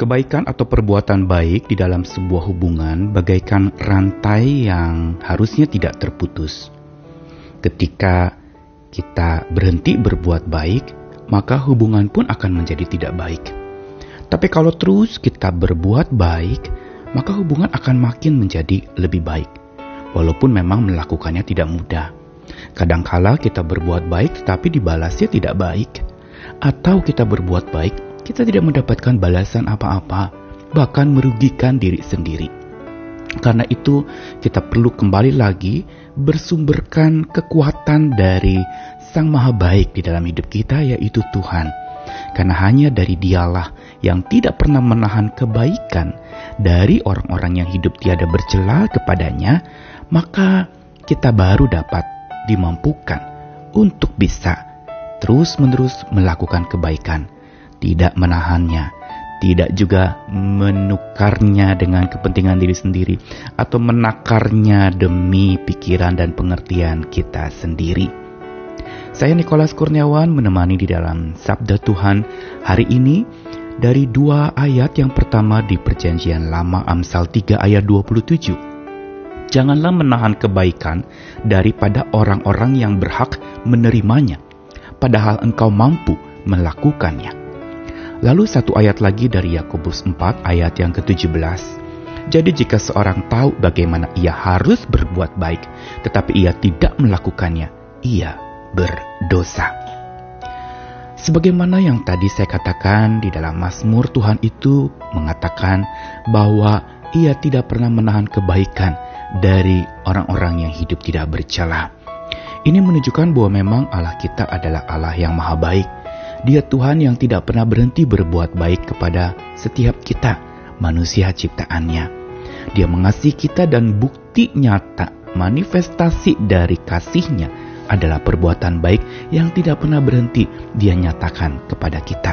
Kebaikan atau perbuatan baik di dalam sebuah hubungan bagaikan rantai yang harusnya tidak terputus. Ketika kita berhenti berbuat baik, maka hubungan pun akan menjadi tidak baik. Tapi kalau terus kita berbuat baik, maka hubungan akan makin menjadi lebih baik. Walaupun memang melakukannya tidak mudah. Kadangkala kita berbuat baik tetapi dibalasnya tidak baik. Atau kita berbuat baik kita tidak mendapatkan balasan apa-apa, bahkan merugikan diri sendiri. Karena itu, kita perlu kembali lagi bersumberkan kekuatan dari Sang Maha Baik di dalam hidup kita, yaitu Tuhan. Karena hanya dari Dialah yang tidak pernah menahan kebaikan dari orang-orang yang hidup tiada bercela kepadanya, maka kita baru dapat dimampukan untuk bisa terus-menerus melakukan kebaikan tidak menahannya, tidak juga menukarnya dengan kepentingan diri sendiri atau menakarnya demi pikiran dan pengertian kita sendiri. Saya Nikolas Kurniawan menemani di dalam Sabda Tuhan hari ini dari dua ayat yang pertama di perjanjian lama Amsal 3 ayat 27. Janganlah menahan kebaikan daripada orang-orang yang berhak menerimanya, padahal engkau mampu melakukannya. Lalu satu ayat lagi dari Yakobus 4 ayat yang ke-17. Jadi jika seorang tahu bagaimana ia harus berbuat baik, tetapi ia tidak melakukannya, ia berdosa. Sebagaimana yang tadi saya katakan di dalam Mazmur Tuhan itu mengatakan bahwa ia tidak pernah menahan kebaikan dari orang-orang yang hidup tidak bercela. Ini menunjukkan bahwa memang Allah kita adalah Allah yang maha baik dia Tuhan yang tidak pernah berhenti berbuat baik kepada setiap kita, manusia ciptaannya. Dia mengasihi kita dan bukti nyata manifestasi dari kasihnya adalah perbuatan baik yang tidak pernah berhenti dia nyatakan kepada kita.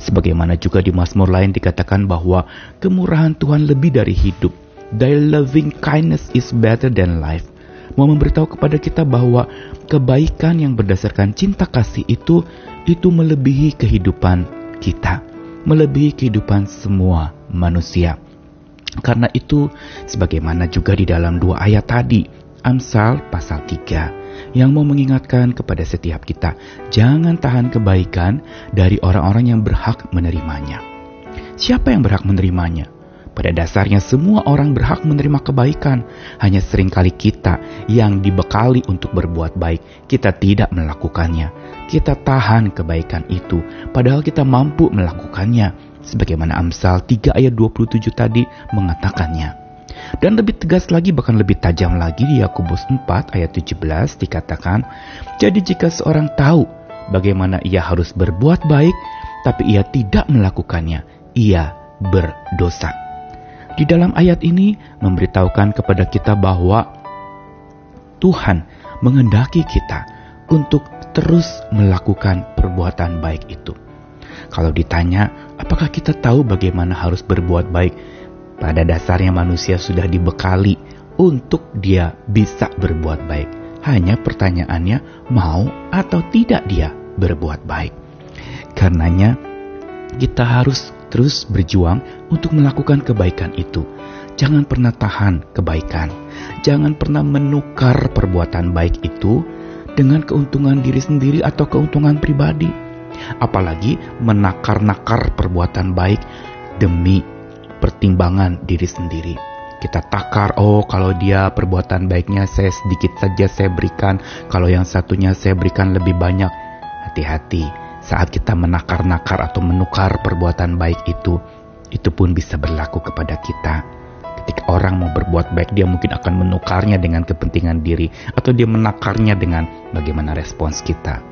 Sebagaimana juga di Mazmur lain dikatakan bahwa kemurahan Tuhan lebih dari hidup. Thy loving kindness is better than life mau memberitahu kepada kita bahwa kebaikan yang berdasarkan cinta kasih itu itu melebihi kehidupan kita, melebihi kehidupan semua manusia. Karena itu, sebagaimana juga di dalam dua ayat tadi, Amsal pasal 3, yang mau mengingatkan kepada setiap kita, jangan tahan kebaikan dari orang-orang yang berhak menerimanya. Siapa yang berhak menerimanya? Pada dasarnya semua orang berhak menerima kebaikan, hanya sering kali kita yang dibekali untuk berbuat baik, kita tidak melakukannya. Kita tahan kebaikan itu, padahal kita mampu melakukannya. Sebagaimana Amsal 3 ayat 27 tadi mengatakannya. Dan lebih tegas lagi bahkan lebih tajam lagi di Yakobus 4 ayat 17 dikatakan, Jadi jika seorang tahu bagaimana ia harus berbuat baik, tapi ia tidak melakukannya, ia berdosa. Di dalam ayat ini memberitahukan kepada kita bahwa Tuhan mengendaki kita untuk terus melakukan perbuatan baik itu. Kalau ditanya, apakah kita tahu bagaimana harus berbuat baik? Pada dasarnya manusia sudah dibekali untuk dia bisa berbuat baik. Hanya pertanyaannya mau atau tidak dia berbuat baik. Karenanya kita harus terus berjuang untuk melakukan kebaikan itu. Jangan pernah tahan kebaikan. Jangan pernah menukar perbuatan baik itu dengan keuntungan diri sendiri atau keuntungan pribadi. Apalagi menakar-nakar perbuatan baik demi pertimbangan diri sendiri. Kita takar, oh kalau dia perbuatan baiknya saya sedikit saja saya berikan, kalau yang satunya saya berikan lebih banyak. Hati-hati, saat kita menakar-nakar atau menukar perbuatan baik itu, itu pun bisa berlaku kepada kita. Ketika orang mau berbuat baik, dia mungkin akan menukarnya dengan kepentingan diri, atau dia menakarnya dengan bagaimana respons kita.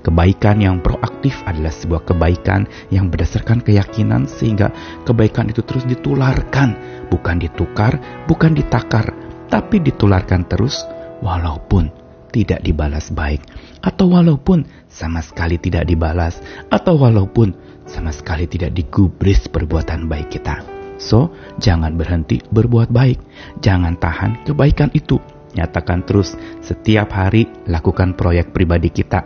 Kebaikan yang proaktif adalah sebuah kebaikan yang berdasarkan keyakinan, sehingga kebaikan itu terus ditularkan, bukan ditukar, bukan ditakar, tapi ditularkan terus, walaupun tidak dibalas baik, atau walaupun sama sekali tidak dibalas, atau walaupun sama sekali tidak digubris perbuatan baik kita. So, jangan berhenti berbuat baik, jangan tahan kebaikan itu. Nyatakan terus setiap hari lakukan proyek pribadi kita.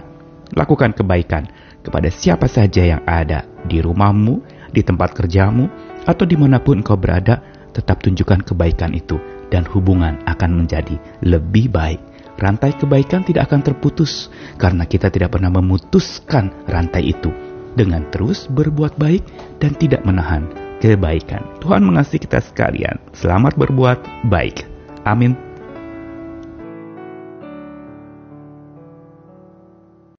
Lakukan kebaikan kepada siapa saja yang ada di rumahmu, di tempat kerjamu, atau di mana pun engkau berada, tetap tunjukkan kebaikan itu dan hubungan akan menjadi lebih baik. Rantai kebaikan tidak akan terputus karena kita tidak pernah memutuskan rantai itu dengan terus berbuat baik dan tidak menahan kebaikan. Tuhan mengasihi kita sekalian. Selamat berbuat baik. Amin.